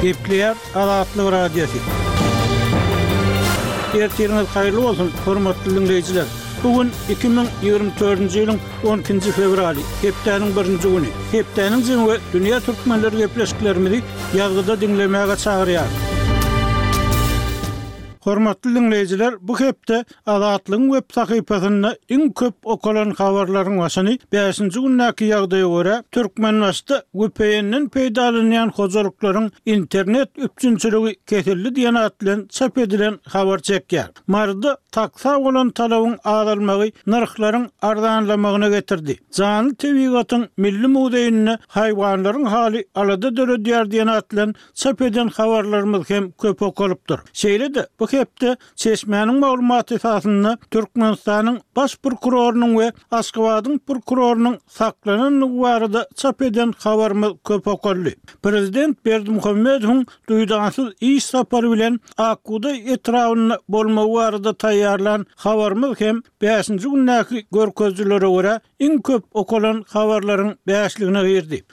Gepleýär Azatlyk Radiosy. Ertiriňiz haýyrly bolsun, hormatly diňleýjiler! Bu gün iki müň ýigrimi dördünji ýylyň on ikinji fewraly, hepdäniň birinji güni. Hepdäniň jemi we dünýä türkmenleri gepleşiklerimizi ýazgyda diňlemäge çagyrýar. Hormatly diňleýjiler, bu hepde Azatlygyň web sahypasynda iň köp okalan habarlaryň başyny bäşinji gündäki ýagdaýa görä, Türkmenbaşyda VPN-den peýdalanýan hojalyklaryň internet üpjünçiligi kesildi diýen at bilen çap edilen habar çekýär. Maryda taksa bolan talabyň azalmagy nyrhlaryň arzanlamagyna getirdi. Janly tebigatyň milli muzeýinde haýwanlaryň haly alada döredýär diýen at bilen çap eden habarlarymyz hem köp okalypdyr. Şeýle-de bu hepde Çeşmäniň maglumaty esasynda, Türkmenistanyň Baş prokurorynyň we Aşgabadyň prokurorynyň saklanandygy barada çap eden habarymyz köp okaldy. Prezident Berdimuhamedowyň duýdansyz iş sapary bilen Akbugdaý etrabynda bolmagy barada taýýarlan habarymyz hem bäşinji gündäki görkezijilere görä Iň köp okalan habarlaryň bäşligine girdi.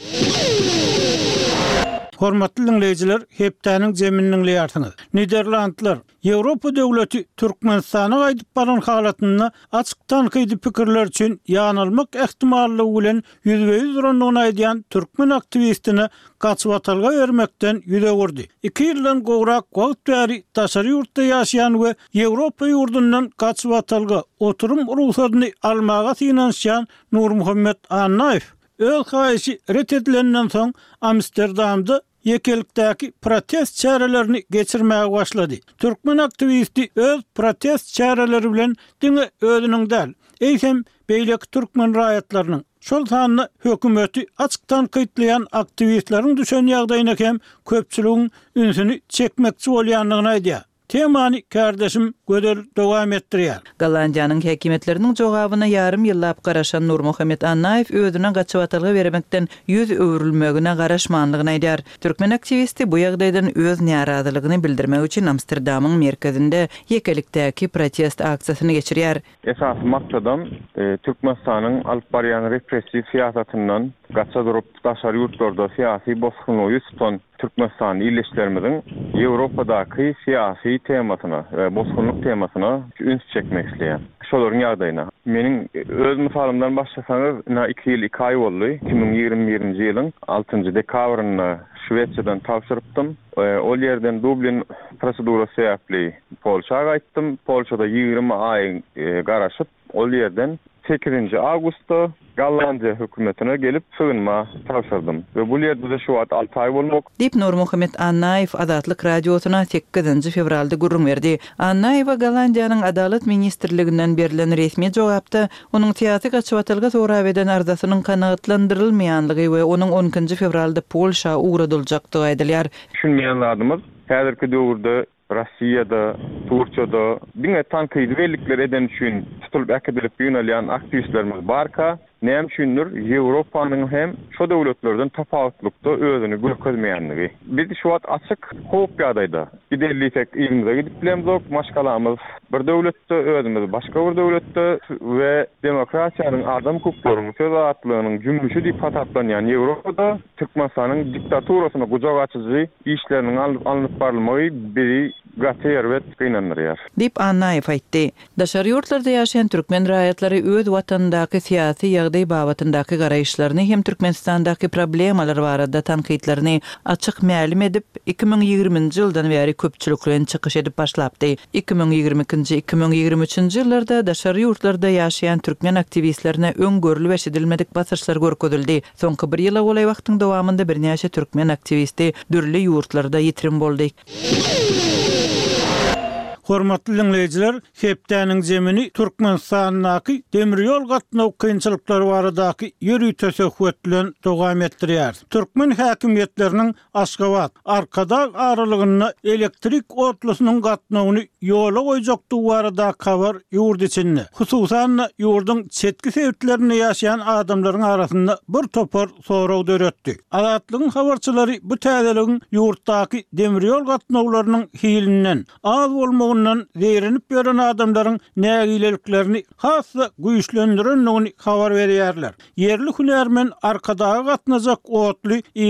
Hormatly diňleýjiler, hepdäniň jemini diňleýärsiňiz. Niderlandlar, Ýewropa döwleti Türkmenistana gaýdyp baran halatynda açyk tankydy pikirler üçin ýanylmak ähtimallygy bilen ýüzbe-ýüz durandygyny aýdýan türkmen aktiwistine gaçybatalga bermekden ýüz öwürdi. Iki ýyldan gowrak wagt bäri daşary ýurtda ýaşaýan we Ýewropa ýurdundan gaçybatalga oturym rugsadyny almaga synanyşýan Nurmuhammet Annaýew öz haýyşy ret edilenden soň Amsterdamda ýekelikdäki protest çärelerini geçirmäge başlady. Türkmen aktiwisti öz protest çäreleri bilen diňe özüniň däl, eýsem, beýleki türkmen raýatlarynyň, şol sanda hökümeti açyk tankytlaýan aktiwistleriň düşen ýagdaýyna hem köpçüligiň ünsüni çekmekçi bolýandygyny aýdýar. Temany kärdeşim Gözel dowam etdirýär. Gollandiýanyň häkimiýetleriniň jogabyna ýarym ýyllap garaşan Nurmuhammet Annaýew özüne gaçybatalga bermekden ýüz öwrülmegine garaşmanlygyny aýdýar. Türkmen aktiwisti bu ýagdaýdan öz närazylygyny bildirmek üçin Amsterdamyň merkezinde ýekelikdäki protest aksiýasyny geçirýär. Esasy maksadam Türkmenistanyň alyp barýan repressiw syýasatyndan gaça durup, daşary ýurtlarda syýasy bosgunlygy ýüz tutan türkmenistanly ildeşlerimiziň Ýewropadaky syýasy temasyna we bosgunlyk temasyna üns çekmek isleýär. Şolaryň ýagdaýyna, meniň öz mysalymdan başlasaňyz, ynha iki ýyl iki aý boldy, iki müň ýigrimi birinji ýylyň altynjy dekabrynda Şwesiýadan tabşyrypdym. Ol ýerden Dublin prosedurasy sebäpli Polşa gaýtdym. Polşada ýigrimi aý garaşyp, ol ýerden sekizinji awgustda Gollandiýa hökümetine gelip, sygynma tabşyrdym we bul ýerde-de şu wagt alty aý bolmak. Diýip, Nurmuhammet Annaýew Azatlyk Radiosyna sekizinji fewralda gürrüň berdi. Annaýewe Gollandiýanyň Adalat ministrliginden berlen resmi jogapda onuň syýasy gaçybatalga sorap eden arzasynyň kanagatlandyrylmaýanlygy we onuň on ikinji fewralda Polşa ugradyljakdygy aýdylýar. Düşünmeýän zadymyz, häzirki döwürde Russiýada, Turkiýada diňe tankydy bellikler edeni üçin tutulyp äkidilip ýygnalýan aktiwistlerimiz barka, näme üçindir Ýewropanyň hem şo döwletlerden tapawutlykda özüni görkezmeýänligi. Biz şu wagt açyk howp ýagdaýda. Gideýin diýsek yzymyza gidip bilemzok, maşgalamyz bir döwletde, özümiz başga bir döwletde we demokratiýanyň, adam hukuklaryň, söz azatlygynyň jümmüşi diýip hasaplanýan Ýewropada Türkmenistanyň diktaturasyna gujak açyjy, Işleriniň alnyp barylmagy bizi gaty erbet gynandyrýar. Diýip, Annaýew aýtdy. Daşary ýurtlarda ýaşaýan türkmen raýatlary öz watanyndaky syýasy ýagdaý babatyndaky garaýyşlaryny hem Türkmenistandaky problemalar barada tankytlaryny açyk mälim edip, iki müň ýigriminji ýyldan bäri köpçülikleýin çykyş edip başlapdy. Iki müň ýigrimi ikinji, iki müň ýigrimi üçünji ýyllarda daşary ýurtlarda ýaşaýan türkmen aktiwistlerine öň görlüp-eşidilmedik basyşlar görkezildi. Soňky bir ýyla golaý wagtyň dowamynda birnäçe türkmen aktiwisti dürli ýurtlarda ýitirim boldy. Hormatly diňleýjiler, hepdäniň zemini Türkmenistandaky demir ýol gatnaw kynçylyklary baradaky ýörite söhbet bilen dowam etdirýäris. Türkmen häkimiýetleriniň Aşgabat, Arkadag aralygynda elektrik otlusynyň gatnawyny ýola goýjakdygy baradaky habar ýurt içinde, hususan-da, ýurduň çetki sebitlerinde ýaşaýan adamlaryň arasynda bir topar sorag döretdi. Azatlygyň habarçylary bu täzeligiň ýurtdaky demir ýol gatnawlarynyň hilinden, az bolmagyndan zeýrenip ýören adamlaryň nägileliklerini has-da güýçlendirendigini habar berýärler. Ýerli hünärmen Arkadaga gatnajak otly